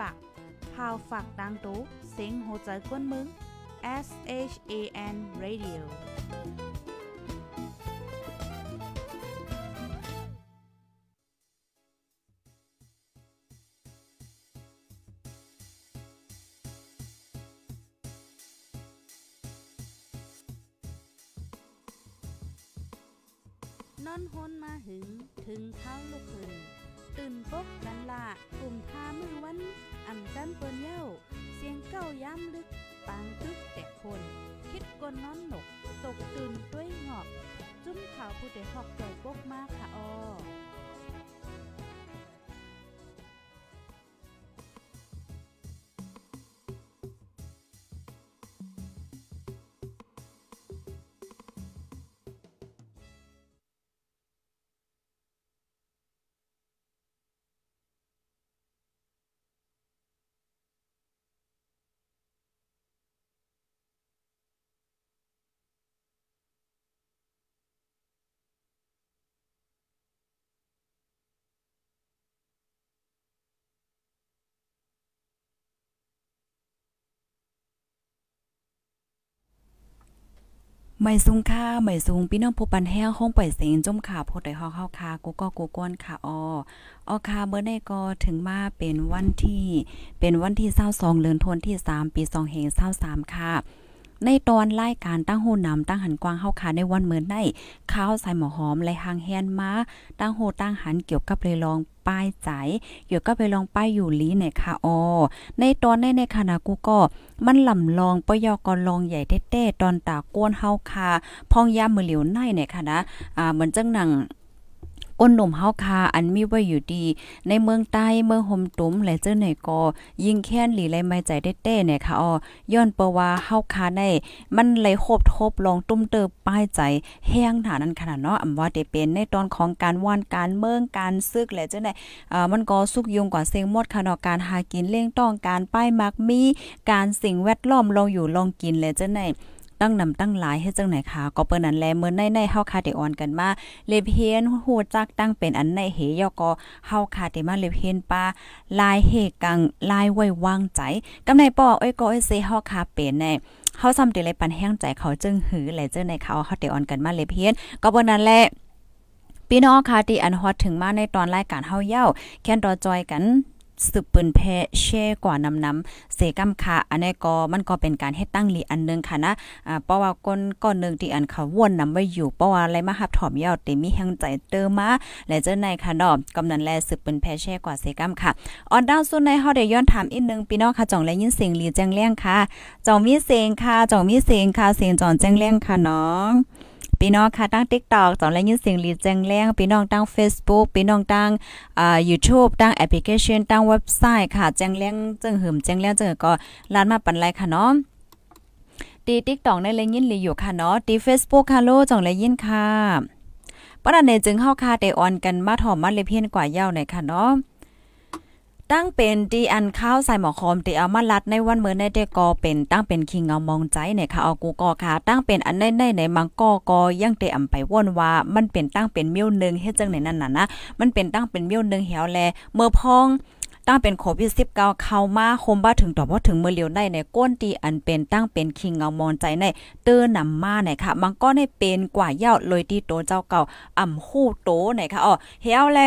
ปักพาวฝากดังตู้เซ็งโหใจกวนมึง S H A N Radio นอนฮนมาหึง ถึงเท้าลูกหึงตื่นปกกันละ เก้าย้ำลึก ปางตึกแต่คน คิดกนน้อนหนก ตกตื่นด้วยหงอบ จุ้มข่าวผู้เด็กหอกใจปกมากค่ะออ ไม่สูงค่าไม่สูงพี่น้องผู้ปันแห้งห้องปล่อยเสียงจมขาโพดได้ฮอกเฮาคากูก็กูก้นค่ะออออคาเมื่อได้ก็ถึงมาเป็นวันที่ เป็นวันที่22เดือนธันวาคมที่ 3 ปี2023ค่ะ ในตอนรายการตั้งโหนำตั้งหันกว้างเฮาคาในวันเหมือนได้ข้าวใส่หมอหอมและหางแฮนมาตั้งโหตั้งหันเกี่ยวกับเลยลองป้ายใจเกี่ยวกับไปลองป้ายอยู่ลีเนี่ยค่ะออในตอนในในขณะกูก็มันลำลองปยอกลองใหญ่เต้ๆตอนตาก้นเฮาคาพองยามมือเหลียวในเนี่ยค่ะนะอ่าเหมือนจังหนัง ก้นหนุ่มเฮาคาอันมีไว้อยู่ดี ในเมืองใต้เมืองหมตุ้มและเจ้าไหนก็ยิงแค้นหลีไรไม่ใจเต้เนี่ยค่ะอ๋อย้อนเปว่าเฮาคาได้ มันเลยโคบทบลองตุ้มเติบป้ายใจแห้งหนานั้นขนาดเนาะอำว่าได้เป็นในตอนของการว่านการเมืองการซึกและเจ้าไหนอ่ามันก็สุกยุงกว่าเซงหมดค่ะเนาะการหากินเลี้ยงต้องการป้ายมักมีการสิ่งแวดล้อมลองอยู่ลองกินและเจ้าไหน ตั้งนำตั้งหลายให้จังไหนค่ะก็เปิ้นนั้นแลเมื่อในในเฮาคาเดออนกันมาเลเพียนฮู้จักตั้งเป็นอันในเหยอก็เฮาคาเดมาเลเพียนปาลายเฮกังลายไว้วางใจกำในป้ออ้อยก็อ้ยเซเฮาคาเป็นแน่เฮาซ้ำติเลยปันแห้งใจเขาจึงหือแลเจ้าในเขาเฮาเดออนกันมาเลเพียนก็เปิ้นนั้นแหละพี่น้องค่ะที่อันฮอตถึงมาในตอนรายการเฮาเย้าแค่นรอจอยกัน สืบปืนแพแช่กว่านำนำเสกำค่ะอันนี้ก็มันก็เป็นการเฮ็ดตั้งลีอันนึงค่ะนะอ่าเพราะว่าก้นก้อนนึงที่อันเขาวนนำไว้อยู่เพราะว่าอะไรมาหับถอมยาวเตมีแห่งใจเติมมาและเจ้าในค่ะดอกกำนันแลสืบปืนแพแช่กว่าเสกำค่ะออนดาวซุนในเฮาได้ย้อนถามอีกนึงพี่น้องค่ะจ่องและยินเสียงลีแจ้งเลี้ยงค่ะจ่องมีเสียงค่ะจ่องมีเสียงค่ะเสียงจ่องแจ้งเลี้ยงค่ะน้อง พี่น้องค่ะตั้ง TikTok สอนและยินเสียงลีแจ้งแรงพี่น้องตั้ง Facebook พี่น้องตั้งอ่า YouTube ตั้งแอปพลิเคชันตั้งเว็บไซต์ค่ะแจ้งแรงจึงหืมแจ้งแรงจึงก็ลานมาปันไลค่ะเนาะตี TikTok ในเลยยินลีอยู่ค่ะเนาะตี Facebook ค่ะโลจ่องเลยยินค่ะปะนันเนจึงเข้าค่ะเตออนกันมาถอมมาเลยเพียนกว่าเย้าในค่ะเนาะ ตั้งเป็นดีอันข้าวใส่หมอคอมตีเอามาลัดในวันเมื่อในเดกอเป็นตั้งเป็นคิงเอามองใจเนี่ยค่ะเอากูกอค่ะ ตั้งเป็นอันในในในมังกอกอยังเตอำไปว่นว่า มันเป็นตั้งเป็นเมี้ยวนึงเฮ็ดจังไหนนั่นน่ะนะมันเป็นตั้งเป็นเมี้ยวนึงเหี่ยวแลเมื่อพองตั้งเป็นโควิด19เข้ามาคมบ้าถึงต่อบ่ถึงเมื่อเลียวได้ในก้นตีอันเป็นตั้งเป็นคิงเอามอนใจในเตอร์นมาไหนค่ะมังก็ได้เป็นกว่าเย้าเลยที่โตเจ้าเก่าอ่ำฮู้โตไหนค่ะอ๋อเหี่ยวแล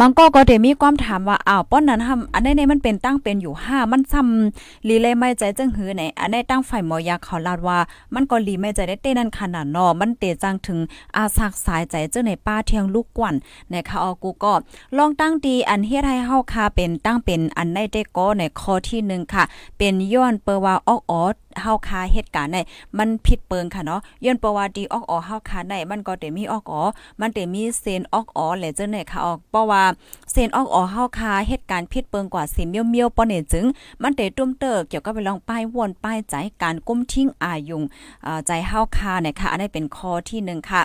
มันก็ก็ได้มีความถามว่าอ้าวป้อนนั้นทำอันนี้มันเป็นตั้งเป็นอยู่5มันซ้ำลีเลยไม่ใจจังหือไหนอันนี้ตั้งไฟหมอยาเขาลาดว่า มันก็ลีไม่ใจได้เต้นั่นขนาดนอมันเตจังถึงอาสักสายใจเจ้าในป้าเทียงลูกกวนนะคะออกูก็ลองตั้งดีอันเฮ็ดให้เฮาคาเป็นตั้งเป็นอันในได้ก็ในข้อที่1ค่ะ เป็นย้อนเปว่าออกออเฮาคาเหตุการณ์ในมันผิดเปิงค่ะเนาะย้อนประวัติออกออเฮาคาในมันก็ได้มีออกออมันได้มีเซนออกออและเจ้าเนี่ยค่ะออกราะว่าเซนออกออเฮาคาเหตุการณ์ผิดเปิงกว่าสิเมียวเมียวปอเนี่ยจึง มันเตตุ้มเติกเกี่ยวกับไปลองป้ายวนป้ายใจการก้มทิ้งอายุงใจเฮาคาเนี่ยค่ะอันนี้เป็นข้อที่1ค่ะ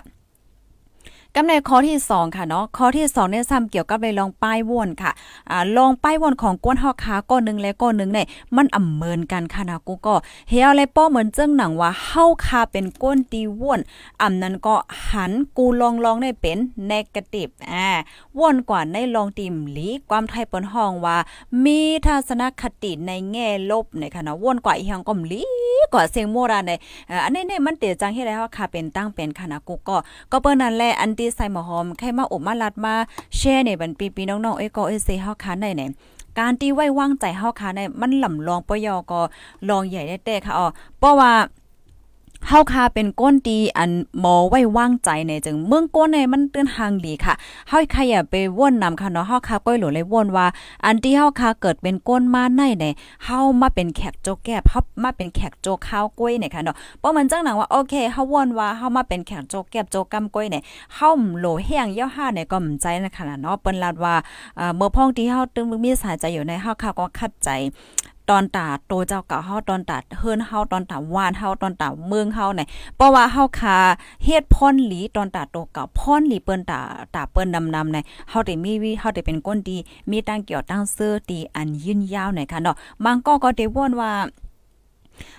กำในข้อที่ 2 ค่ะเนาะข้อที่2เนี่ยซ้ำเกี่ยวกับเลยลองป้ายวนค่ะอ่าลองป้ายวนของกวนเฮาคาก้อนนึงและก้อนนึงเนี่ยมันอ่ำเมินกันค่ะนะกูก็เฮียอะไรป้อเหมือนเจ้งหนังว่าเฮาคาเป็นก้นตีวนอ่ำนั้นก็หันกูลองลองได้เป็นเนกาทีฟอ่าวนกว่าในลองติมหลีความไทยเปิ้นห้องว่า มีทัศนคติในแง่ลบในค่ะนะวนกว่าอีหยังก็หลีกว่าเสียงโมราในอันนี้เนี่ยมันเตจังเฮ็ดให้เฮาคาเป็นตั้งเป็นค่ะนะกูก็ก็เปิ้นนั่นแหละอันีใส่หมอหอมใครมาอบมาลัดมาแช่ในบันปีปีน้องๆเอ้ก็เอ้เซเฮาคันได้ไหนการที่ไว้วางใจเฮาคันได้มันหล่ำลองปยอก็ลองใหญ่ได้แต่ค่ะอ๋อเพราะว่า เฮาคาเป็นก้นตีอันหมอไว้วางใจในจึงเมืองก้นในมันเตือนหางดีค่ะเฮาใครอย่าไปว่นนำค่ะเนาะเฮาคาก้อยหลวเลยว่นว่า อันที่เฮาคาเกิดเป็นก้นมาในในเฮามาเป็นแขกโจแก้บเฮามาเป็นแขกโจข้าวกล้วยเนี่ยค่ะเนาะเพราะมันจังหนังว่าโอเคเฮาว่นว่าเฮามาเป็นแขกโจแก้โจกำกล้วยเนี่ยเฮาโหลแห้งย่อห้าเนี่ยก็มใจนะคะเนาะเปิ้นลาดว่าเมื่อพ้องที่เฮาตึงมีสายใจอยู่ในเฮาคาก็คัดใจ ตอนตาโตเจ้าเก่าเฮาตอนตาเฮิรนเฮาตอนตาวานเฮาตอนตาเมืองเฮาเนี่ยเพราะว่าเฮาคาเฮ็ดพ่นหลีตอนตาโตเก่าพ่นหลีเปิ้นตาตาเปิ้นดำๆเนี่ยเฮาได้มีวิเฮาได้เป็นก้นดีมีตั้งเกี่ยวตั้งเสื้อตีอันยืนยาวเนี่ยค่ะเนาะบางก็ก็ได้ว่นว่า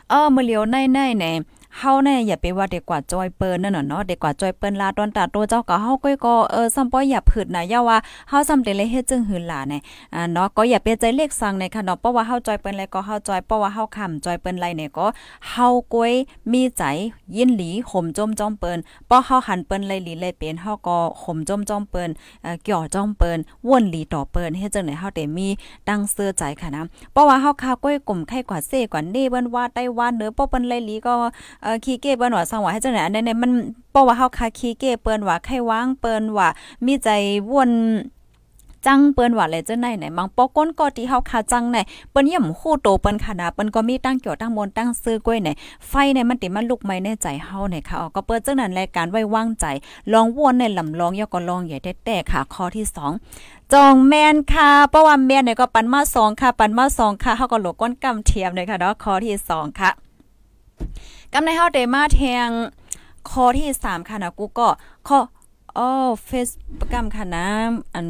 เออมื้อเหลียวในๆเนี่ย เฮาเนี่ยอย่าไปว่าเด็กกว่าจอยเปิ้นนั่นน่ะเนาะเด็กกว่าจอยเปิ้นลาตอนตาโตเจ้าก็เฮาก็ก็เออซ้ำป้อยอย่าผึดนะอย่าว่าเฮาซ้ำเตเลยเฮ็ดจึงหืนหลาเนี่ยอ่าเนาะก็อย่าเปใจเลขสั่งในค่ะเนาะเพราะว่าเฮาจอยเปิ้นไรก็เฮาจอยเพราะว่าเฮาคำจอยเปิ้นไรเนี่ยก็เฮาก้อยมีใจยินหลีห่มจมจอมเปิ้นเพราะเฮาหันเปิ้นไรหลีเลยเป็นเฮาก็ห่มจมจอมเปิ้นเอ่อเกี่ยวจอมเปิ้นวนหลีต่อเปิ้นเฮ็ดจังได๋เฮาได้มีตั้งเสื้อใจค่ะนะเพราะว่าเฮาคาก้อยกลุ่มไข่กว่าเซกว่าเน่เปิ้นว่าไต้หวันเด้อเพราะเปิ้นไรหลีก็เออขี้เก้เปิ้นว่าสังว่าให้จังได๋อันนี้เนี่ยมันเพราะว่าเฮาคาคีเก้เปิ้นว่าไข้วางเปิ้นว่ามีใจวนจังเปิ้นว่าเลยจังไหนไหนบางปอก้นก็ที่เฮาคาจังไหนเปิ้นย่ำคู่โตเปิ้นขนาดเปิ้นก็มีตั้งเกี่ยวตั้งมนตั้งซื้อกล้วยไหนไฟเนี่ยมันติมันลุกไหมในใจเฮาเนี่ยค่ะก็เปิ้นจังนั้นรายการไว้วางใจ ลองวนในลำลองยอก็ลองใหญ่แต่ค่ะข้อที่ 2จองแมนค่ะเพราะว่าแมนเนี่ยก็ปันมา2ค่ะ ปันมา2ค่ะเฮาก็หลกก้นกำเทียมเลยค่ะเนาะข้อที่2ค่ะ กำในเฮาได้มาแทงข้อที่3ค่ะนะกูก็ข้ออ๋อเฟซกรรมค่ะนะอัน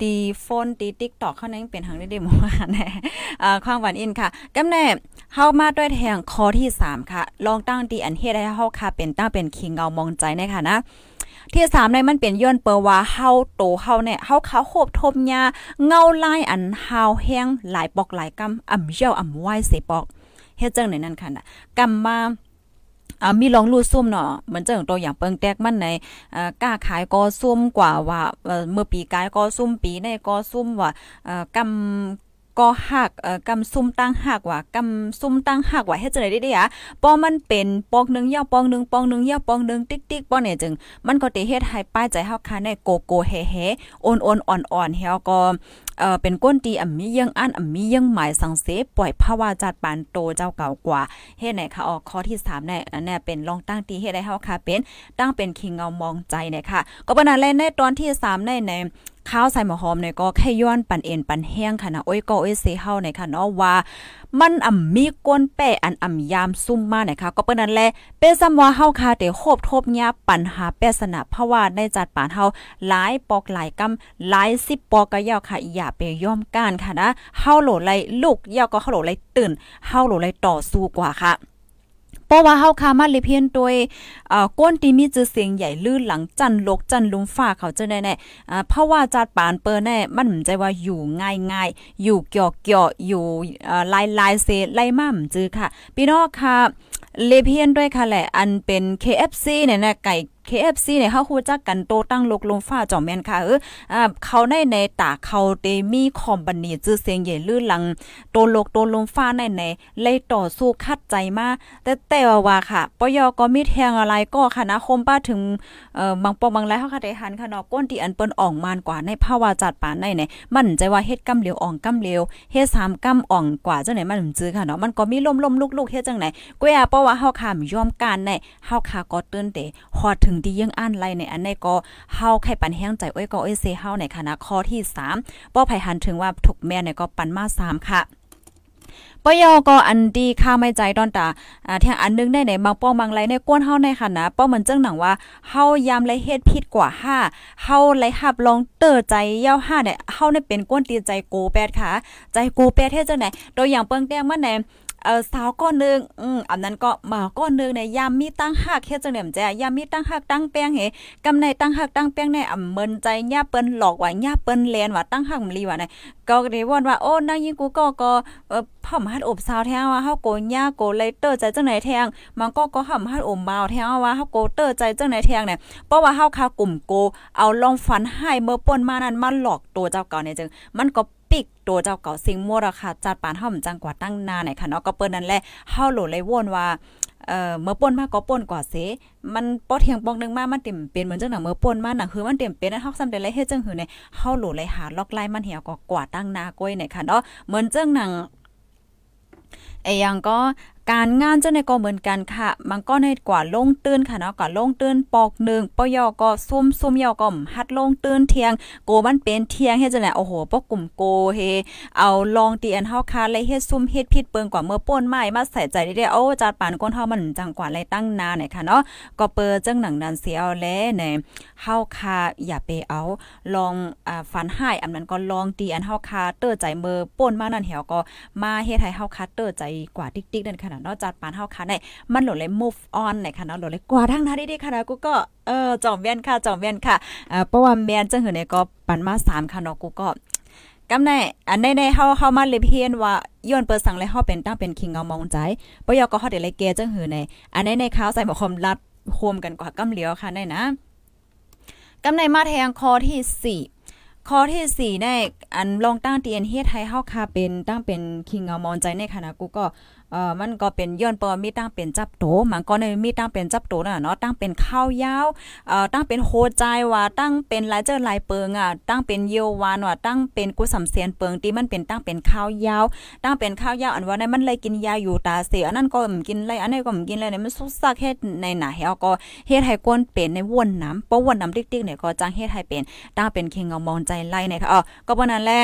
ตีโฟนตี TikTok เข้านั้นเป็นทางได้ๆหมว่าแน่อ่าความหวานอินค่ะกำแน่เฮามาด้วยแทงข้อที่ 3 ค่ะ ลองตั้งตีอันเฮ็ดให้เฮาค่ะ เป็นตั้งเป็นคิงเงามองใจในค่ะนะ ที่สามในมันเป็นย้อนเปอว่าเฮาโตเฮาเนี่ยเฮาเขาโคบทมยาเงาลายอันเฮาแห้งหลายปอกหลายกำอ่ำเจ้าอ่ำไหวเสปอก เฮ็ดจังในนั้นค่ะนะกำมาอ่ามีลองรูดซุ่มเนาะเหมือนเจังตัวอย่างเปิงแตกมันในอ่ากล้าขายก็ซุ่มกว่าว่าเมื่อปีกายก็ซุ่มปีในก็ซุ่มว่าเอ่อกำก็หักเอ่อกำซุ่มตั้งหักว่า กำซุ่มตั้งหักว่าเฮ็ดจังได๋ได้อะป้อมันเป็นปอกนึงยาวปองนึงปองนึงยาวปองนึงติ๊กๆป้อเนี่ยจึง มันก็ติเฮ็ดให้ป้ายใจเฮาค่ะในโกโกเฮเฮโอนๆอ่อนๆเฮาก็ เอ่อเป็นก้นตีอ่ำมียังอันอ่ำมียังหมายสังเสปล่อยภาวะจัดปานโตเจ้าเก่ากว่าเฮ็ดไหนคะออกข้อที่3เนี่ยอันนี้เป็นลองตั้งตีเฮ็ดให้เฮาค่ะเป็นตั้งเป็นคิงเงามองใจเนี่ยค่ะก็ปานนั้นแลในตอนที่3ในใน ข้าวใส่หมอหอมเนี่ยก็แค่ย้อนปันเอ็นปันแห้งค่ะนะโอ้ยก็โอ้ยเซเฮาเนี่ยค่ะเนาะว่า มันอ่ำมีก้นแป้อันอ่ำยามซุ่มมาเนี่ยค่ะ ก็เปิ้นนั่นแหละเป็นซำว่าเฮาค่ะแต่โคบทบยาปัญหาแปสนะเพราะว่าในจัดปานเฮาหลายปอกหลายกำหลาย10ปอกก็ยาวค่ะอย่าไปย่อมก้านค่ะนะเฮาโหลไลลูกยาวก็เฮาโหลไลตื่นเฮาโหลไลต่อสู้กว่าค่ะ ราะว่าเฮาคามาลิเพียนโดยเอ่อก้นที่มีจื่อเสียงใหญ่ลื่นหลังจันลกจันลุมฟ้าเขาจะแน่ๆอ่าเพราะว่าจัดปานเปิ้นแน่มันใจว่าอยู่ง่ายๆ อยู่เกี่ยวเกี่ยวอยู่เอ่อลายลายเซไล่มาจื้อค่ะ พี่น้องค่ะเลเพียนด้วยค่ะแหละ อันเป็น KFC เนี่ยนะไก่ KFC เนี่ยเฮาฮู้จักกันโตตั้งลกลงฟ้าจอมแม่นค่ะเอออ่าเขาในในตาเขาเตมีคอมบันนี่ชื่อเสียงใหญ่ลื่นหลังโตลกโตลงฟ้าในในเลยต่อสู้คัดใจมาแต่แต่ว่าค่ะปยก็มีแทงอะไรก็คณะคมป้าถึงเอ่อบางปอบางไรเฮาค่ะได้หันค่ะเนาะก้นที่อันเปิ้นอ่องมานกว่าในภาวะจัดปานในในมันใจว่าเฮ็ดกำเหลวอ่องกำเหลวเฮ็ด3กำอ่องกว่าจังไหนมันจื้อค่ะเนาะมันก็มีล่มๆลูกๆเฮ็ดจังไหนกว่าเพราะว่าเฮาค่ะยอมการในเฮาค่ะก็ตื่นเตฮอดถึงที่ยังอ่านไลในอันในก็เฮาไข่ปันแห้งใจอ้อยก็อ้อยเซเฮาในคณะข้อที่3ป้อไผหันถึงว่าถูกแม่เนี่ยก็ปันมา3ค่ะปยอก็อันดีค่าไม่ใจตอนตาอ่าแทงอันนึงได้ไหนบางป้องบางไรในก้นเฮาในค่ะนะป้อเหมือนจังหนังว่าเฮายามไรเฮ็ดผิดกว่าห้าเฮาไรหับลองเตอใจเย้าห้าเนี่ยเฮาเนี่ยเป็นก้นตีใจโกแปดค่ะ ใจโกแปดเฮ็ดจังไหนตัวอย่างเปิ้งแต้งมันไหน เออสาวก้อนนึงอืมอันนั้นก็มาก้อนนึงในยามมีตั้งหักเฮ็ดจังเหนี่ยมแจยามมีตั้งหักตั้งแป้งเฮกำในตั้งหักตั้งแป้งในอ่ำเมินใจย่าเปิ้นหลอกว่าย่าเปิ้นแลนว่าตั้งหักมลีว่าไหนก็ได้วอนว่าโอ้นางยิงกูก็ก็เออพ่อมหัดอบสาวแท้ว่าเฮาโกย่าโกเลเตอร์ใจจังไหนแทงมันก็ก็ห่ำหัดอมบ่าวแท้ว่าเฮาโกเตอร์ใจจังไหนแทงเนี่ยเพราะว่าเฮาคากลุ่มโกเอาลองฟันให้เมื่อป่นมานั้นมาหลอกตัวเจ้าเก่าเนี่ยจึงมันก็ ปิกตัวเจ้าเก่าซิงมัวราคาจัดปานเฮาจังกว่าตั้งนานไหนค่ะเนาะก็เปิ้นนั่นแหละเฮาโหลเลยวนว่าเอ่อเมื่อป่นมาก็ป่นกว่าเสมันป้อเทียงปองนึงมามันเต็มเป็นเหมือนจังหนังเมื่อป่นมาหนังคือมันเต็มเป็นนั่นเฮาซ้ำได้เลยเฮ็ดจังหือในเฮาโหลเลยหาล็อกไล่มันเหี่ยวก็กว่าตั้งนาก้อยเนี่ยค่ะเนาะเหมือนจังหนังไอ้ยังก็การงานเจ้าในก็เหมือนกันค่ะ มันก็ในกว่าลงตื้นค่ะเนาะกว่าลงตื้นปอกหนึ่งปยอก็ซุ่มซุ่มยอก็ฮัดลงตื้นเทียง โกมันเป็นเทียงเฮ็ดจังได๋โอ้โหปกกลุ่มโกเฮเอาลองตีอันเฮาคาเลยเฮ็ดซุ่มเฮ็ดผิดเปิงกว่าเมื่อป่นไม้มาใส่ใจได้โอ้จัดปานก้นเฮามันจังกว่าไรตั้งนานไหนค่ะเนาะก็เปิดจังหนังนั้นเสียเอาแลในเฮาคาอย่าไปเอา ลองอ่าฝันหายอันนั้นก็ลองตีอันเฮาคาเตอร์ใจเมื่อป่นมานั่นเหี่ยวก็มาเฮ็ดให้เฮาคาเตอร์ใจกว่าติ๊กๆนั่นค่ะเนาะจัดปานเฮาค่ะในมันหลดเลย move on ในค่ะเนาะโหลดเลยกว่าทางท่าดีๆค่ะนะกูก็เออจอมเวียนค่ะจอมเวียนค่ะอ่าเพราะว่าแมนจังหือเนี่ยก็ปันมา3ค่ะเนาะกูก็กำในอันในในเฮาเฮามาเลยเพียนว่าย้อนเปิดสั่งเลยเฮาเป็นตั้งเป็นคิงเอามองใจปยอก็เฮาได้เลยเกจังหือในอันในในข่าวใส่หมอคมรัดโฮมกันกว่ากำเหลียวค่ะได้นะกำในมาแทงคอที่4ข้อที่4ได้อันลองตั้งเตียนเฮ็ดให้เฮาคาเป็นตั้งเป็นคิงเอามองใจในคณะกูก็ เอ่อมันก็เป็นย้อนปอมีตั้งเป็นจับโตมันก็ในมีตั้งเป็นจับโตน่ะเนาะตั้งเป็นข้าวยาวเอ่อตั้งเป็นโฮใจว่าตั้งเป็นหลายเจอหลายเปิงอะตั้งเป็นเยววานว่าตั้งเป็นกุสำเสียนเปิงที่มันเป็นตั้งเป็นข้าวยาวตั้งเป็นข้าวยาวอันว่าในมันเลยกินยาอยู่ตาเสียอันนั้นก็มกินเลยอันนี้ก็มกินเลยเนี่ยมันสุกซักเฮ็ดในหนาเฮาก็เฮ็ดให้ก้นเป็นในวนน้ำเพราะวนน้ำติ๊กๆเนี่ยก็จังเฮ็ดให้เป็นตั้งเป็นเคงเอามองใจไล่เนี่ยค่ะอ๋อก็เพราะนั้นแหละ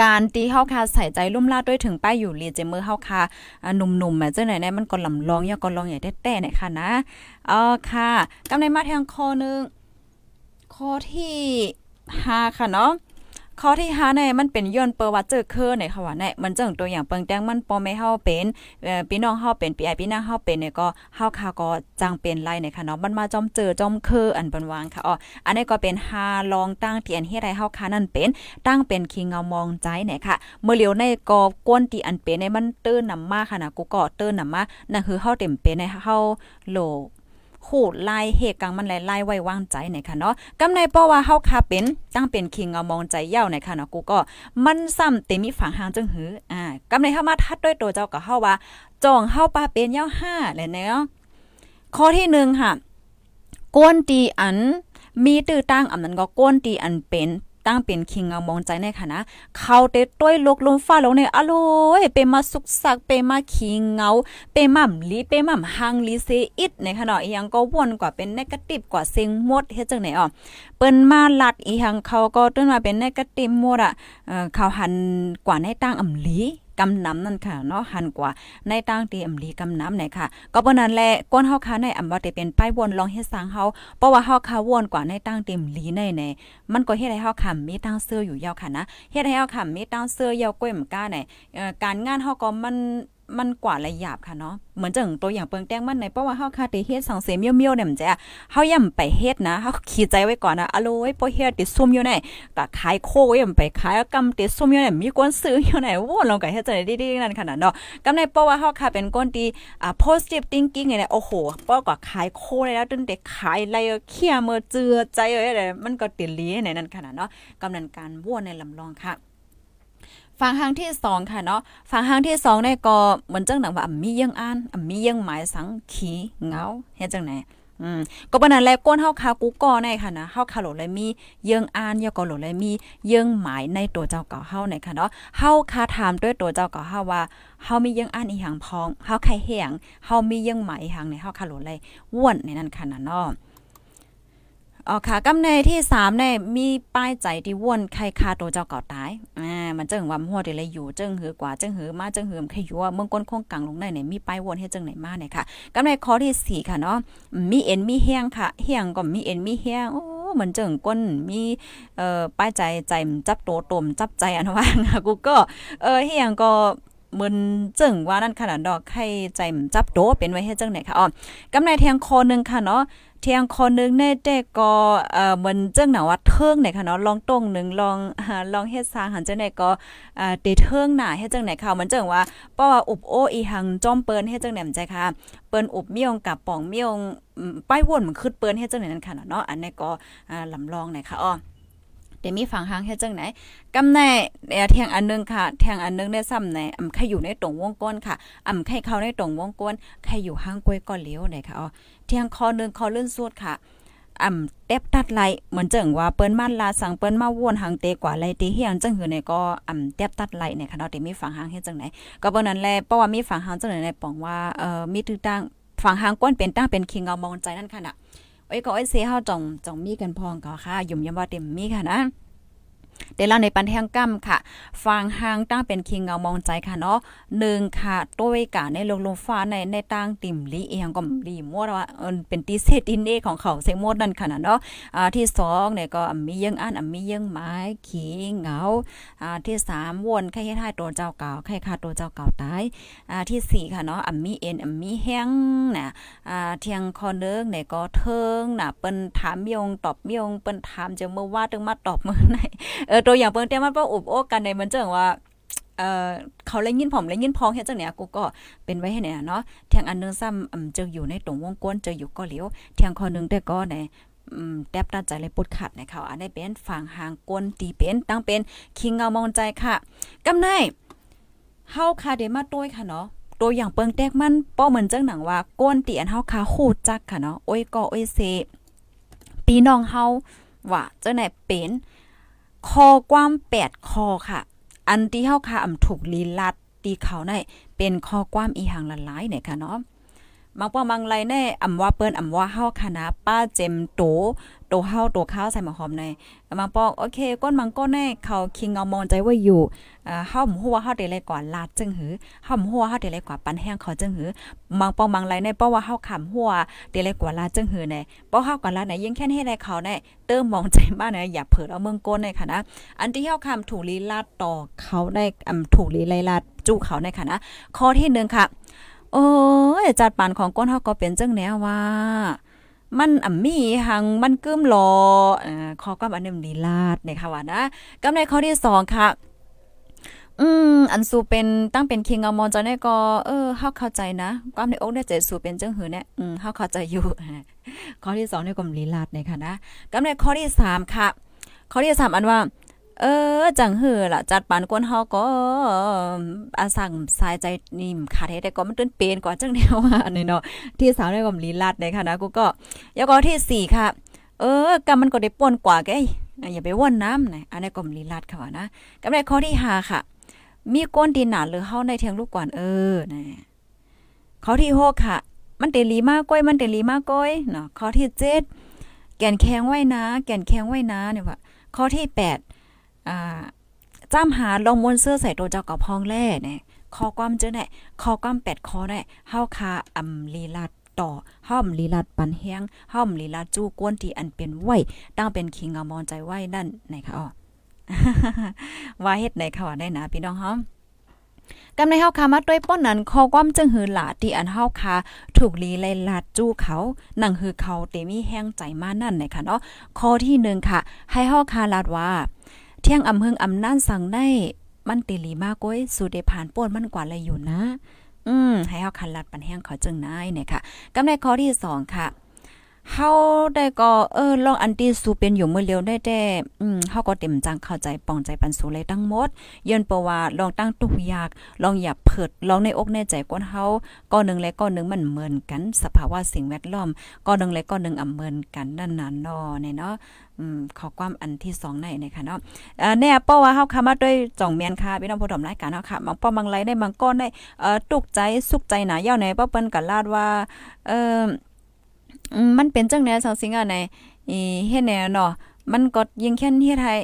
การตีเฮาคาใส่ใจลุ่มลาดด้วยถึงป้ายอยู่รีเจมือเฮาคาหนุ่มๆแม่เจ้าไหนเนี่ยมันก็ลำลองอย่าก็ลองใหญ่แต่ๆเนี่ยค่ะนะเออค่ะกำในมาทางข้อนึงคอที่5ค่ะเนาะ ข้อที่5เนี่ยมันเป็นย้อนเปอว่าเจอเคอเนี่ยค่ะว่าเนี่ยมันจังตัวอย่างเปิงแตงมันปอไม่เฮาเป็นพี่น้องเฮาเป็นพี่ไอพี่น้างเฮาเป็นเนี่ยก็เฮาค่ะก็จังเป็นไรเนี่ยค่ะเนาะมันมาจอมเจอจอมเคออันเปิ้นวางค่ะอ๋ออันนี้ก็เป็น5ลองตั้งที่อันให้ไรเฮาค่ะนั่นเป็น ตั้งเป็นคิงเงามองใจเนี่ยค่ะ เมื่อเหลียวในกอบก้นตีอันเป็นในมันเตื้นนำมาค่ะนะกูก็เตื้นนำมานั่นคือเฮาเต็มเป็นในเฮาโล หูดลายเหตุกังมันลายลายไว้วางใจไหนค่ะเนาะกำในเพราะว่าเฮาคาเป็นตั้งเป็นคิงเอามองใจเย้าไหนค่ะเนาะกูก็มันซ้ำเต็มีฝังหางจังหืออ่ากำในเฮามาทัดด้วยตัวเจ้าก็เฮาว่าจองเฮาปาเป็นเย้าห้าเลยเนาะข้อที่หนึ่งค่ะก้นตีอันมีตื้อตั้งอำนั้นก็ก้นตีอันเป็น ตั้งเป็นคิงเงามองใจในค่ะนะเขาเตต้วยลกลมฟ้าลงในอโลยเปมาสุกสักเปมาคิงเงาเปม่ำลีเปม่ำหังลีเซอิดในขณะอีหยังก็วนกว่าเป็นนกาติฟกว่าเซ็งหมดเฮ็ดจังไหนอ๋อเปิ้นมาลัดอีหยังเขาก็ต้นมาเป็นนกาติฟหมดอะเอ่อเขาหันกว่าในตั้งอำลี กำน้ำนั่นค่ะเนาะหันกว่าในตั้งตีอำลีกำน้ำไหนค่ะ ก็เพราะนั้นแหละก้นเฮาค้าในอำว่าจะเป็นป้ายวนลองเฮ็ดสร้างเฮาเพราะว่าเฮาค้าวนกว่าในตั้งเต็มลีในในมันก็เฮ็ดให้เฮาค่ะมีตั้งเสื้ออยู่ยาวค่ะนะเฮ็ดให้เฮาค่ะมีตั้งเสื้อยาวก้อยมก้าในเอ่อการงานเฮาก็มัน มันกว่าละยาบค่ะเนาะเหมือนจังตัวอย่างเปิงแต้งมันในเพราะว่าเฮาคาติเฮ็ดสังเสมเมียวๆเนี่ยมันจะเฮาย่ำไปเฮ็ดนะเฮาขีดใจไว้ก่อนนะอะโลยบ่เฮ็ดติซุ่มอยู่ไหนก็ขายโคย่ำไปขายกำติซุ่มอยู่ไหนมีคนซื้ออยู่ไหนโว้ลงก็เฮ็ดจังได๋ดีๆนั่นขนาดเนาะกำในเพราะว่าเฮาคาเป็นคนที่อ่า positive thinking เนี่ยโอ้โหเพราะก็ขายโคได้แล้วจนเด็กขายไรเคียมือเจือใจเอ้ยมันก็ติลีในนั้นขนาดเนาะกำนันการว่ในลำลองค่ะ ฟังหางที่สองค่ะเนาะฟังหางที่สองเนี่ยก็เหมือนจังหนังว่ามียังอ่านมียังหมายสังขีเงาเฮ็ดจังไหนอืมก็ปานนั้นแหลก้นเฮาคากูก่อในค่ะนะเฮาคาโหลเลยมีเยิงอ่านยก็โหลเลยมีเยิงหมายในตัวเจ้าเก่าเฮาในค่ะเนาะเฮาคาถามด้วยตัวเจ้าเก่าเฮาว่าเฮามีเยิงอ่านอีหยังพองเฮาใครเฮียงเฮามีเยิงหมายอีหยังในเฮาคาโหลเลยว่วนในนั้นค่ะนะเนาะ อ๋อค่ะกำในที่3เนี่ยมีป้ายใจที่ว่นใครคาตัวเจ้าเก่าตายอ่ามันจึงว่าหัวเดเลยอยู่จึงหือกว่าจึงหือมาจึงหือใครอยู่ว่าเมืองก้นคงกลางลงได้เนี่ยมีป้ายว่นให้จึงไหนมาเนี่ยค่ะกำในข้อที่4ค่ะเนาะมีเอ็นมีแห้งค่ะแห้งก็มีเอ็นมีแห้งโอ้เหมือนจึงก้นมีเอ่อป้ายใจใจจับโตตมจับใจอันว่ากูก็เออแห้งก็ มึนจึงว่านั่นขนาดดอกให้ใจจับโตเป็นไว้ให้จังไหนค่ะอ๋อกำในแทงคอนึงค่ะเนาะเทียงคนนึงในแต่ก็เอ่อมันเจ้งหนาว่าเทิงไหนค่ะเนาะลองตรงนึงลองลองเฮ็ดสร้างหันจังไหนก็เอ่าเตเทิงหน้าเฮ็ดจังไหนค่ะมันเจ้งว่าเพราะว่าอุบโออีหังจอมเปิ้นเฮ็ดจังไหนมันใจค่ะเปิ้นอุบเมียงกับป่องเมียงป้ายวนมันขึ้นเปิ้นเฮ็ดจังไหนนั่นค่ะเนาะอันนี้ก็อ่าลำลองไหนค่ะอ้อ เดี๋ยวมีฝั่งหางเฮ็ดจังไหนกำแน่แทงอันนึงค่ะ แทงอันนึงได้ซ้ำในอำใครอยู่ในตรงวงก้นค่ะอำใครเข้าในตรงวงก้นใครอยู่ห้างกล้วยก็เลี้ยวไหนค่ะอ๋อเทียงคอนึงคอลื่นสุดค่ะอ่ำเต็บตัดไหลเหมือนเจิงว่าเปิ้นมาลาสั่งเปิ้นมาวนหางเตกว่าไหลเตเฮียงจังหือเนี่ยก็อ่ำเต็บตัดไหลเนี่ยค่ะเนาะเดี๋ยวมีฝั่งหางเฮ็ดจังไหนก็เปิ้นนั้นแลเพราะว่ามีฝั่งหางจังไหนในปองว่าเอ่อมีตึกตั้งฝั่งหางก้นเป็นตั้งเป็นคิงเอามองใจนั่นค่ะน่ะ ไอ้ก็ไอ้เสียเฮาจ่องจ่องมีกันพองก็ค่ะยุ่มยำว่าเต็มมีค่ะนะ เดล่าในปันแทงกั้มค่ะฟังหางตั้งเป็นคิงเงามองใจค่ะเนาะหนึ่งค่ะตัวกาในลงลงฟ้าในในตั้งติ่มลีเอียงก็ลีมวดว่าเป็นตีเซตินเอของเขาเซมดนั่นค่ะเนาะอ่าที่สองเนี่ยก็มียังอันมียังไม้ขีเงาอ่าที่สามวนไข่ให้ทายตัวเจ้าเก่าไข่คาตัวเจ้าเก่าตายอ่าที่สี่ค่ะเนาะอัมมีเอ็นอัมมีแห้งน่ะอ่าเทียงคอเนึงเนี่ยก็เทิงน่ะเปิ้นถามยงตอบยงเปิ้นถามจะเมื่อว่าตึงมาตอบเมื่อไหนเออตัวอย่างเปิ้งแต่มันบ่อุบโอ้กันในมันจังว่าเอ่อเขาเลยยินผมเลยยินพองเฮ็ดจังเนี่ยกูก็เป็นไว้ให้เนี่ยเนาะแทงอันนึงซ้ำอำเจออยู่ในตรงวงกวนเจออยู่ก็เหลียวแทงคอนึงแต่ก็ในอืมแทบตัดใจเลยปวดขัดในเขาอันนี้เป็นฝั่งหางกวนตีเป็นตั้งเป็นคิงเงามองใจค่ะกำไนเฮาคาเดมาต้วยค่ะเนาะตัวอย่างเปิงแตกมันป้อเหมือนจังหนังว่าก้นตีอันเฮาคาฮู้จักค่ะเนาะโอ้ยก็โอ้ยเซปีน้องเฮาว่าจังไหนเป็น คอความแปดคอค่ะ อันที่เฮาค่ะอำถูกลีลัดตีเขาในเป็นคอความอีหังละลายเนี่ยค่ะเนาะ บางป้อบางไรแน่อำว่าเปิ้นอำว่าเฮาค่ะป้าเจมโตโตเฮาโตข้าวใส่หมอหอมในบางปอกโอเค ก้นมังก้นแน่เขาคิงเอามองใจว่าอยู่อ่าเฮาหมู่ฮู้ว่าเฮาได้เลยกว่าลาดจึงหือเฮาหมู่ฮู้ว่าเฮาได้เลยกว่าปันแห้งเขาจึงหือบางปอบางไรในเพราะว่าเฮาขำหัวได้เลยกว่าลาดจึงหือในเพราะเฮากว่าลาดไหนยิ่งแค่ให้ได้เขาในเติมมองใจบ้านนะอย่าเผิดเอาเมืองก้นในค่ะนะอันที่เฮาคำถูกลีลาดต่อเขาได้อำถูกลีไลลาดจู้เขาในค่ะนะข้อที่1ค่ะ โอ้ยจัดปานของก้นเฮาก็เป็นจังแนวว่า มันอ่ำมีหังมันกึ้มรออ่าข้อความอันนึงดีลาดเนี่ยค่ะว่านะกำในข้อที่2ค่ะอืมอันสูเป็นตั้งเป็นคิงอมอนจอนี่ก็เออเฮาเข้าใจนะความในอกเนี่ยจะสูเป็นจังหือเนี่ยอืมเฮาเข้าใจอยู่ข้อที่2เนี่ยก็ลีลาดเนี่ยค่ะนะกำในข้อที่3ค่ะข้อที่3อันว่า เออ จังเหือล่ะ จัดปานกวนเฮาก็อาสั่งสายใจนิ่มขาดให้ได้ก็มันตื้นเป็นกว่าจังแนวว่าอันนี้เนาะที่3เนี่ยก็ลีลาดเนี่ยค่ะนะกูก็แล้วก็ที่ 4 ค่ะ เออกำมันก็ได้ป่นกว่าแกอย่าไปว่นน้ำนะอันนี้ก็ลีลาดค่ะนะกำในข้อที่5ค่ะ มีก้นดินหนาหรือเฮาในเทียงลูกก่อนเออนะข้อที่6ค่ะ มันเตลีมากก้อยมันเตลีมากก้อยเนาะข้อที่7แก่นแข็งไว้นะ แก่นแข็งไว้นะเนี่ยว่าข้อที่ 8 อ่าจ้ำหาลงมวนเสื้อใส่ตัวเจ้ากับพองแล่เนี่ยข้อความเจอได้ข้อความ8ข้อได้เฮาคาอำลีลาดต่อห้อมลีลาดปันแห้งห้อมลีลาดจู้ก้นที่อันเป็นไหวตั้งเป็นคิงอมอนใจไหวนั่นไหนคะอ๋อว่าเฮ็ดในค่ะว่าได้นะพี่น้องเฮากำในเฮาคามาด้วยป้นนั้นข้อความจึงหือหลาที่อันเฮาคาถูกลีไลลาดจู้เขานั่งหือเขาเตมีแห้งใจมานั่นนะคะเนาะข้อที่1ค่ะ ให้เฮาคาลาดว่า เที่ยงอำเฮงอำนั่นสั่งได้ มันติลีมากก้อยสู่ได้ผ่านป่นมันกว่าเลยอยู่นะ อืม ให้เฮาคันลัดปันแห้งเขาจึงนายเนี่ยค่ะกำในข้อที่2ค่ะเฮาได้ก็เออลองอันที่สูเป็นอยู่เมื้อเลียวได้แต่อืมเฮาก็เต็มจังเข้าใจปองใจปันสูเลยทั้งหมดย้อนเพราะว่าลองตั้งตุกยาก ลองอย่าเพิดลองในอกในใจกวนเฮาก็นึงและก็นึงมันเหมือนกัน สภาวะสิ่งแวดล้อมก็นึงและก็นึงอ่ำเหมือนกันนั่นน่ะเนาะเนี่ยเนาะอืมขอความอันที่2ในนะคะเนาะเอ่อเนี่ยเพราว่าเฮาคามาด้วยจ่องเมียนค่ะพี่น้องผู้ชมรายการเนาะค่ะบางป้อบางไรได้บางก้อนได้เอ่อตุกใจสุขใจหนาเย้าในป้อเปิ้นก็ลาดว่าเอ่อมันเป็นจังแนวสังสิงอะในอีเฮ็ดแนวเนาะมันก็ยิงแค่นเฮ็ดให้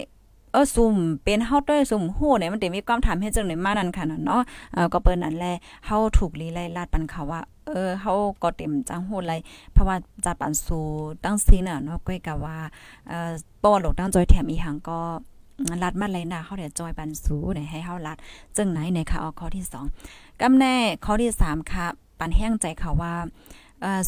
เออซุ่มเป็นเฮาต้วยซุ่มฮู้เนี่ยมันได้มีความถามให้จังได๋มานั่นค่ะเนาะเออก็เปิ้นนั่นแหละเฮาถูกลีไล่ลาดปันเขาว่า เออเฮาก็เต็มจังฮู้ไลเพราะว่าจัดปันสูตั้งซีน่ะเนาะก้อยกะว่าเอ่อป้อหลกตั้งจอยแถมอีหังก็ลัดมาเลยนะเขาเดี๋ยวจอยปันสูเนี่ยให้เฮาลัดจึงไหนในค่ะเอาข้อที่2กำแน่ข้อที่3ค่ะ ปันแห้งใจเขาว่า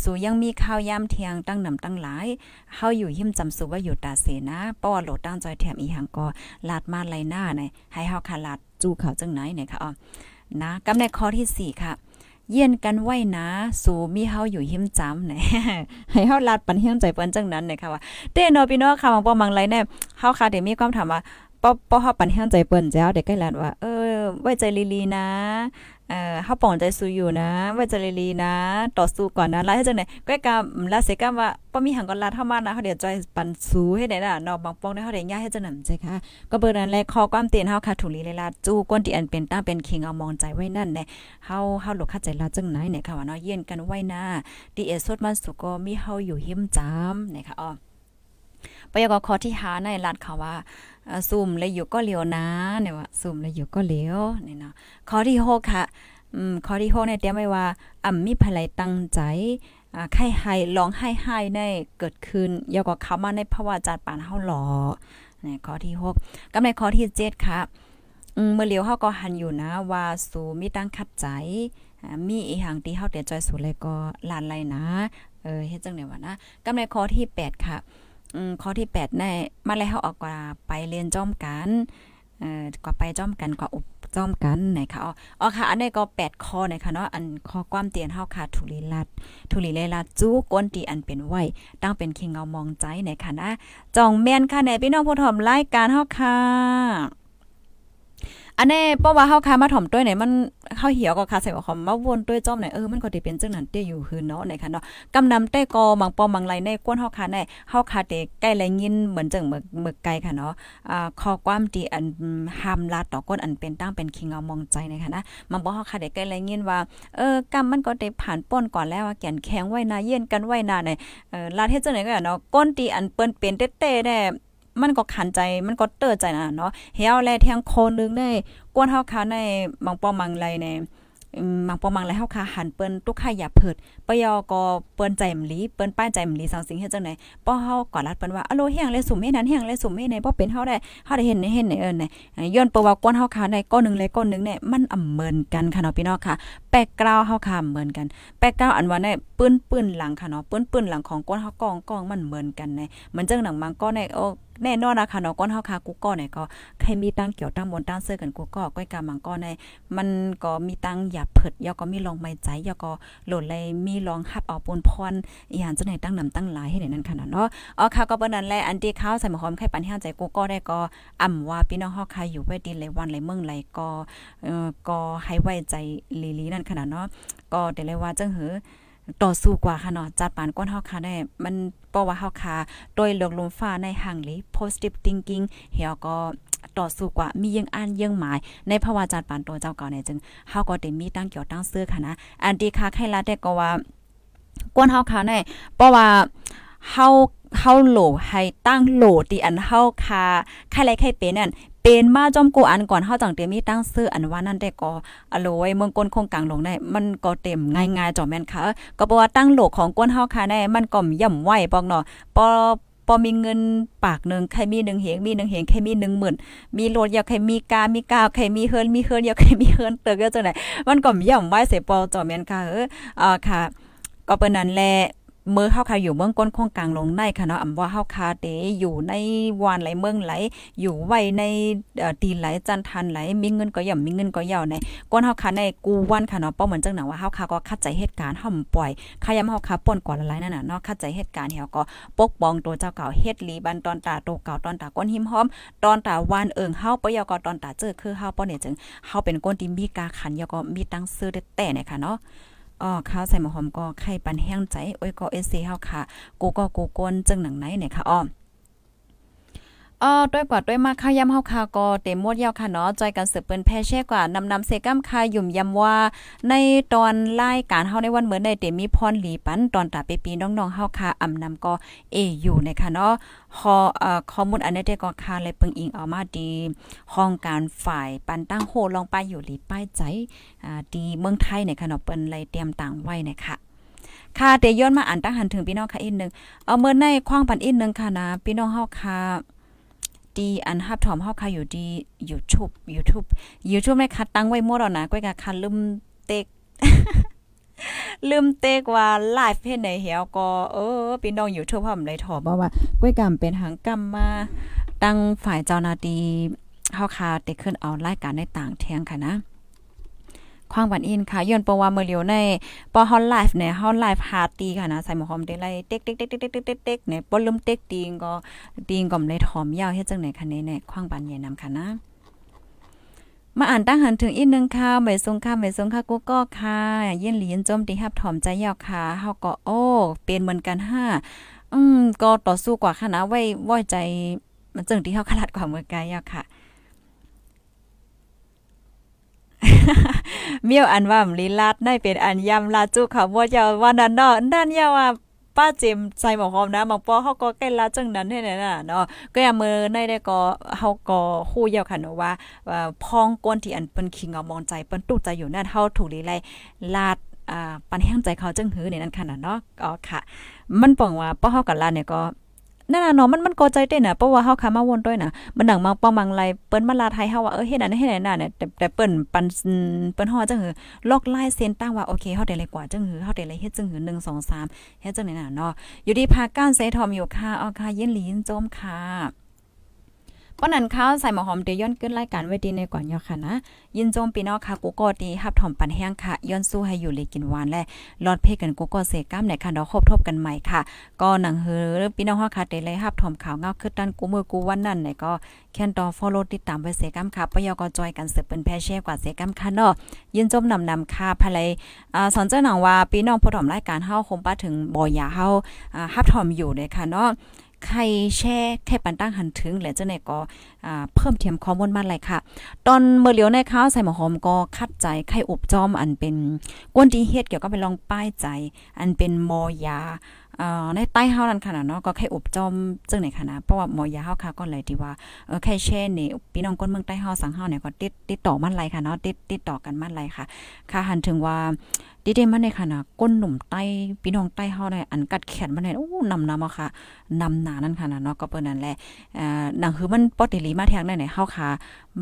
สู่ยังมีข้าวยามเทียงตั้งนำตั้งหลายเฮาอยู่หิมจำสูว่าอยู่ตาเสนะป้อโหลดตั้งจอยแถมอีหังก็ลาดมาไลหน้าในให้เฮาคาลาดจูเขาจังไหนเนี่ยค่ะอ๋อนะกำในข้อที่4ค่ะ เยี่ยนกันไว้นะสู่มีเฮาอยู่หิมจำเนให้เฮาลาดปันเฮียงใจเปิ้นจังนั้นเนี่ยค่ะว่าเต้นาะพี่น้องค่ะบางปอมังไรเนี่ยเฮาค่ะเดี๋ยวมีความถามว่าป้อป้อเฮาปันเฮียงใจเปิ้นเจ้าเด็กใกล้ลัดว่าเออไว้ใจลีลีนะ เอ่อเฮาป่องใจสู้อยู่นะไว้จะลีๆนะ ต่อสู้ก่อนนะลาให้จังได๋ก็กะลาเสกะว่าบ่มีหังก็ลาเฮามานะเฮาเดี๋ยวใจปันสู้ให้ได้น่ะเนาะบางปองได้เฮาได้ย่าให้จังนั้นใจค่ะ ก็เบิ่นั้นแลขอความเตือนเฮาค่ะถูลีเลลาจู้ก้นที่อันเป็นตาเป็นคิงเอามองใจไว้นั่นแน่เฮาเฮาหลกคัดใจลาจังไหนเนี่ยค่ะว่าเนาะเย็นกันไว้นะดีเอสดมันสุก็มีเฮาอยู่หิมจามนะคะอ๋อปยกขอที่หาในรัดเขาว่า ซุ่มเลยอยู่ก็เหลียวนะเนี่ยว่าซุ่มเลยอยู่ก็เหลียวเนี่ยเนาะข้อที่6ค่ะอืมข้อที่6เนี่ยเตรียมไว้ว่าอ่ำมีภายตั้งใจอ่าไข้ไห้ร้องไห้ไห้ได้เกิดขึ้นยก็เข้ามาในภาวะจัดปานเฮาหลอเนี่ยข้อที่6กำในข้อที่7ค่ะเมื่อเลียวเฮาก็หันอยู่นะว่าสูมีตั้งคัดใจมีอีหังที่เฮาเตียจอยสูเลยก็ลานไรนะเออเฮ็ดจังได๋วะนะกำในข้อที่ 8 ค่ะ ข้อที่8ในมาแล้วเฮาออกว่าไปเรียนจ้อมกันเอ่อกว่าไปจ้อมกันกว่าอุบจ้อมกันนะคะอ๋อค่ะ อันนี้ก็8ข้อนะคะเนาะอันข้อความเตียนเฮาค่ะทุลีลัดทุลีเลลัดจู้ก้นตีอันเป็นไหวตั้งเป็นคิงเอามองใจนะคะนะจองแม่นค่ะแน่พี่น้องผู้ถมรายการเฮาค่ะ อันนี้เพราะว่าเฮาคามาถ่อมต้วยไหนมันเฮาเหี่ยวก็คาใส่ว่าขอมมาวนต้วยจ้อมไหนเออมันก็สิเป็นจังนั้นเตี้ยอยู่คือเนาะไหนค่ะเนาะกำนำใต้กอมังปอมังไรในก้นเฮาคาในเฮาคาเตใกล้แลยินเหมือนจังหมึกหมึกไก่ค่ะเนาะอ่าข้อความที่อันห้ามลาดต่อก้นอันเป็นตั้งเป็นคิงเอามองใจนะคะนะมันบ่เฮาคาเตใกล้แลยินว่าเออกำมันก็ได้ผ่านป้นก่อนแล้วว่าแก่นแข็งไว้นาเย็นกันไว้นาในเออลาดเฮ็ดจังไหนก็เนาะก้นตีอันเปิ้นเป็นเต้ๆได้ มันก็ขันใจมันก็เตอใจนะเนาะเฮาแลแทงโคนนึงได้กวนเฮาคาในบางปอมังไรในมังปอมังไรเฮาคาหันเปิ้นตุกข่อย่าเพิดปยอก็เปิ้นใจมลีเปิ้นป้ายใจมลีสังสิงเฮ็ดจังได๋ป้อเฮาก่อรัดเปิ้นว่าอะโลเฮียงเลยสุ่มให้นั้นเฮียงเลยสุ่มให้ในบ่เป็นเฮาได้เฮาได้เห็นเห็นในเอิ้นในย้อนเปิ้นว่ากวนเฮาคาในก้อนนึงเลยก้อนนึงเนี่ยมันอำเหมือนกันค่ะเนาะพี่น้องค่ะแปกกราวเฮาคาเหมือนกัน แปกกราวอันว่าในปื้นปื้นหลังค่ะเนาะปื้นปื้นหลังของก้นเฮากองกองมันเหมือนกันในมือนจังหนังมังก็ในโอ้ แน่นอนนะคะเนาะก้นเฮาคากูก็เนี่ยก็ใครมีตั้งเกี่ยวตั้งบนตั้งเสื้อกันกูก็ก้อยกามังก็ในมันก็มีตั้งหยับเผิดยอก็มีลองไม่ใจยอก็โหลดเลยมีลองฮับเอาปนพรอีหยังจังไหนตั้งนำตั้งหลายให้ได้นั่นค่ะเนาะอ๋อค่ะก็เปิ้นนั่นแหละอันที่ข้าวใส่หมอหอมไข่ปันห้าใจกูก็ได้ก็อ่ำว่าพี่น้องเฮาคาอยู่ไว้ดีเลยวันเลยเมืองไหลก็เอ่อก็ให้ไว้ใจลีลีนั่นขนาดเนาะก็ได้เลยว่าจังหือ ต่อสู้กว่าค่ะเนาะจัดปานก้นเฮาค่ะได้มันเพราะว่าเฮาค่ะโดยเลือกลมฟ้าในหังลี positive thinking เฮาก็ต่อสู้กว่ามียังอ่านยังหมาย ในภาวะจัดปานตัวเจ้าเก่าเนี่ยจึงเฮาก็ได้มีตั้งเกี่ยวตั้งซื้อค่ะนะอันที่ค่ะใครละได้ก็ว่าก้นเฮาค่ะได้เพราะว่าเฮาเฮาโหลให้ตั้งโหลที่อันเฮาคาใครไรใครเป็นนั่น เป็นมาจอมกูอันก่อนเฮาจังเตมีตั้งซื้ออันว่านั่นได้ก็อโลยเมืองก้นคงกลางลงได้มันก็เต็มง่ายๆจอแม่นค่ะก็เพราะว่าตั้งโหลของก้นเฮาค่ะได้มันก็ย่ำไหวปอกเนาะปอพอมีเงินปากหนึ่งใครมีหนึ่งเหงมีหนึ่งเหงใครมีหนึ่งหมื่นมีรถอยากใครมีกา มีกาใครมีเฮิรนมีเฮิรนอยากใครมีเฮิรนเติกก็จังได๋มันก็ย่ำไหวเสปอจอมแม่นค่ะเอออ่าค่ะ ก็เป็นนั้นแหละ เมื่อเฮาคาอยู่เมืองก้นคงกลางลงในค่ะเนาะอำว่าเฮาคาเตอยู่ในวานไหลเมืองไหล อยู่ไว้ในตีไหลจันทันไหล มีเงินก็ย่ำมีเงินก็ยาวในก้นเฮาคาในกูวันค่ะเนาะเป้าเหมือนจังหนังว่าเฮาคาก็คัดใจเหตุการณ์เฮาปล่อยขยำเฮาคาป่นกว่าหลายนั่นน่ะเนาะคัดใจเหตุการณ์เฮาก็ปกป้องตัวเจ้าเก่าเฮ็ดลีบันตอนตาโตเก่าตอนตาก้นหิมหอม ตอนตาวานเอิงเฮาปยก็ตอนตาเจอคือเฮาป้อเนี่ยจึงเฮาเป็นก้นที่มีกาขันยก็มีตั้งซื้อได้แต่เนี่ยค่ะเนาะ อ๋อข้าวใส่หมอหอมก็ไข่ปันแห้งใจโอ้ยก็เอซีเฮาค่ะกูก็กูก้นจึงหนังไหนเนี่ยค่ะอ้อ ออด้วยกว่าด้วยมาข้าวยำเฮาคาก็เต็มหมดยาวค่ะเนาะจอยกันสืบเปิ้นแพ่แช่กว่านำนำเซกัมคายุ่มยำว่า ในตอนรายการเฮาในวันเหมือนในเต็มมีพรหลีปันตอนตาไปปีน้องๆเฮาคาอำนำก็เออยู่ในค่ะเนาะขอเอ่อข้อมูลอันนี้ได้ก็คาเลยเปิงอิงเอามาดีห้องการฝ่ายปันตั้งโหลองไปอยู่หลีป้ายใจอ่าดีเมืองไทยในค่ะเนาะเปิ้นเลยเตรียมต่างไว้นะคะค่ะเตย้อนมาอ่านตั้งหันถึงพี่น้องค่ะอีกนึงเอาเมื่อในคว้างปันอีกนึงค่ะนะพี่น้องเฮาค่ะ ดีอันฮับถอมเฮาค่ะอยู่ดี YouTube YouTube YouTube ได้คัดตั้งไว้หมดแล้วนะก้อยก็คันลืมเตกลืมเตกว่าไลฟ์เพจไหนเหี่ยวก็เออพี่น้อง YouTube พร้อมเลยถอบอกว่าก้อยกำเป็นหางกรรมาตั้งฝ่ายเจ้าหน้าที่เฮาคาเตขึ้นเอารายการในต่างเทียงค่ะนะ ควางบันอินค่ะย้อนปว่าเมื่อเลียวในปอฮอนไลฟ์เนี่ยฮอนไลฟ์หาตีค่ะนะใส่หมอหอมได้ไล่เต็กๆๆๆๆๆเต็กเต็กเนี่ยบ่ลืมเต็กตีงก็ตีงก็เลยถอมยาวเฮ็ดจังไหนคะเนี่ยเนี่ยควางบันใหญ่นำค่ะนะมาอ่านตั้งหันถึงอีกนึงค่ะหมยทรงค่ะหมยทรงค่ะกูก็ค่ะเย็นหลีนจมตีฮับถอมใจยาวค่ะเฮาก็โอ้เป็นเหมือนกันห้าอืมก็ต่อสู้กว่าค่ะนะไว้ไว้ใจมันจึงที่เฮาขลาดกว่าเมื่อไกลยาวค่ะ เมียวอันว่ามลีลาดได้เป็นอันยำลาจุค่ะบ่เจ้าว่านั่นเนาะนั่นยาว่าป้าเจมใส่หมอหอมนะบางปอเฮาก็ใกล้ลาจังนั้นให้นั่นน่ะเนาะก็อย่ามือในได้ก็เฮาก็ฮู้ยาวค่ะเนาะว่าพองก้นที่อันเปิ้นคิงเอามองใจเปิ้นตุกใจอยู่นั่นเฮาถูกลีไลลาดอ่าปันแห้งใจเขาจังหือในนั้นค่ะเนาะก็ค่ะ มันปองว่าป้อเฮากับลาเนี่ยก็ นั่นน่ะเนาะมันมันก็ใจเต้นน่ะเพราะว่าเฮาคามาวนด้วยน่ะมันหนังมาป้อมังไรเปิ้นมาลาไทยเฮาว่าเออเฮ็ดอันเฮ็ดอันเนี่ยแต่แต่เปิ้นปันเปิ้นฮอดจังหือลอกลายเส้นตั้งว่าโอเคเฮาได้เลยกว่าจังหือเฮาได้เลยเฮ็ดจังหือ1 2 3เฮ็ดจังไหนน่ะเนาะอยู่ดีพาก้านเซทอมอยู่ค่ะเอาค่ะเย็นหลีนโจมค่ะ ป้อนนั้นข้าวใส่หมอหอมเดย้อนขึ้นรายการไว้ดีในก่อนยอค่ะนะ ยินโจมปีนอค่ะกูก็ดีฮับถอมปันแห้งค่ะ ย้อนสู้ให้อยู่เลยกินหวานและรอดเพกันกูก็เสก้ามในค่ะเนาครบทบกันใหม่ค่ะ ก็หนังเฮือปีน้องฮอค่ะเดเลยฮับถอมข่าวเงาคือตันกูมือกูวันนั้นเนี่ยก็แค่นต่อ follow ติดตามไว้เสก้ามค่ะปยก็จอยกันเสืบเป็นแพเช่กว่าเสก้ามค่ะเนาะยินจมนำนำค่ะภายอ่าสอนเจ้าหนังว่าปีน้องพอถอมรายการเฮาคงป้าถึงบ่อยาเฮาอ่าฮับถอมอยู่เลยค่ะเนาะ ใครแช่แค่ปันตั้งหันถึง และเจ้าเนี่ยก็เพิ่มเทียมข้อมูลมาเลยค่ะ ตอนเมื่อเลียวในข้าวใส่หมอหอมก็คัดใจไข่อบจอมอันเป็นก้นดีเฮ็ดเกี่ยวกับไปลองป้ายใจ อันเป็นมอยาในใต้เฮานั่นค่ะเนาะก็ไข่อบจอมจึงไหนค่ะนะเพราะว่าหมอยาเฮาค่ะก็เลยที่ว่าเออไข่แช่นี่พี่น้องคนเมืองใต้เฮาสังเฮาเนี่ยก็ติดติดต่อมันไรค่ะเนาะติดติดต่อกันมันไรค่ะ ค่ะหันถึงว่าดีเดมันในค่ะนะก้นหนุ่มใต้พี่น้องใต้เฮาเนี่ยอันกัดแขนมันเนี่ยโอ้นำนำอะค่ะนำหนานั่นค่ะนะเนาะก็เปิ้นนั่นแหละอ่าหนังคือมันปอติลีมาแทงได้เนี่ยเฮาค่ะ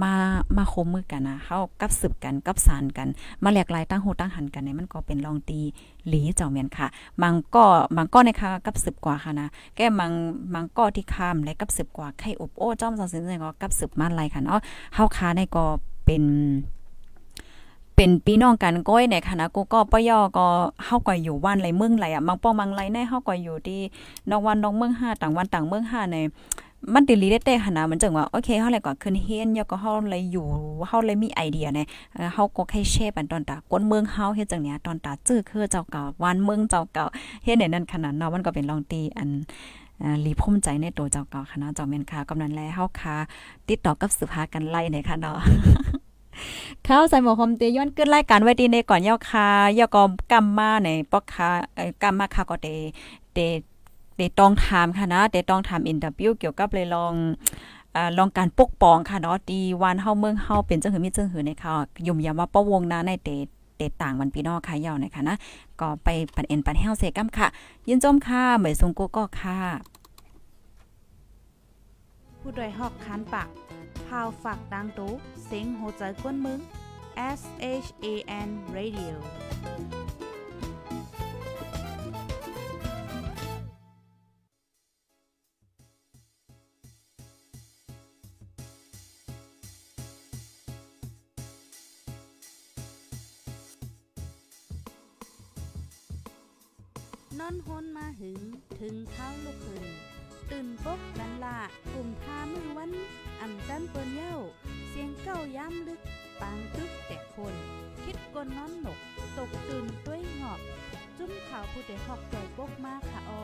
มามาคมมือกันนะเฮากับสืบกันกับสารกัน มาแหลกลายตั้งหูตั้งหันกันเนี่ยมันก็เป็นลองตีหลีเจ้าเมียนค่ะมังก็มังก็ในค่ะกับสืบกว่าค่ะนะแก้มังมังก็ที่ข้ามและกับสืบกว่าไข่อบโอ้จ้อมจังซี่ก็กับสืบมาไลค่ะเนาะเฮาค่ะในก็เป็น เป็นพี่น้องกันก้อยในคณะกูก็ปยอก็เฮาก็อยู่วันไรเมืองไรอะบางป้อมังไรในเฮาก็อยู่ที่นอกวันนอกเมือง5ต่างวันต่างเมือง5ในมันติลีได้แต่ขนาดมันจังว่าโอเคเฮาเลยก็ขึ้นเฮียนยก็เฮาเลยอยู่เฮาเลยมีไอเดียเนี่ยเฮาก็แค่แชร์ปันตอนตากวนเมืองเฮาเฮ็ดจังเนี้ยตอนตาจื้อคือเจ้าเก่าวันเมืองเจ้าเก่าเฮ็ดในนั้นขนาดเนาะมันก็เป็นลองตีอันลีพุ่มใจในตัวเจ้าเก่าคณะเจ้าแม่นค่ะกำนันแลเฮาค่ะติดต่อกับสืบหากันไล่ในค่ะเนาะ ข้าวใส่หมอคอมเตย้อนขึ้นรายการไว้ดีในก่อนย่อคายอกอมกัมมาในปอกคาเออกัมมาคาก็เตเตเตต้องถามค่ะนะเตต้องถามอินเตอร์วิวเกี่ยวกับเลยลองอ่าลองการปกป้องค่ะเนาะดีวันเฮาเมืองเฮาเป็นเจังหือมีจังหือในค่ะยุ่มยามว่าป้อวงนาในเตเตต่างมันพี่น้องค่ะยาวนะคะนะก็ไปปันเอ็นปันแห้วเสกัมค่ะ ยินจมค่ะเหมยทรงกูก็ค่ะ ผู้ดยหอกคานปาก พาวฝากดังตู้เสียงโหใจกวนมึง S H A N Radio นอนฮนมาหึง ถึงเท้าลูกหึง ตื่นปกกันละกลุ่มทามือวัน อันจันเปิ้นเย้า เสียงเก้าย้ำลึก ปางตึกแต่คน คิดกนนอนหนก ตกตื่นด้วยหงอบ จุ้มข่าวผู้เด็กหอกใจปกมากค่ะออ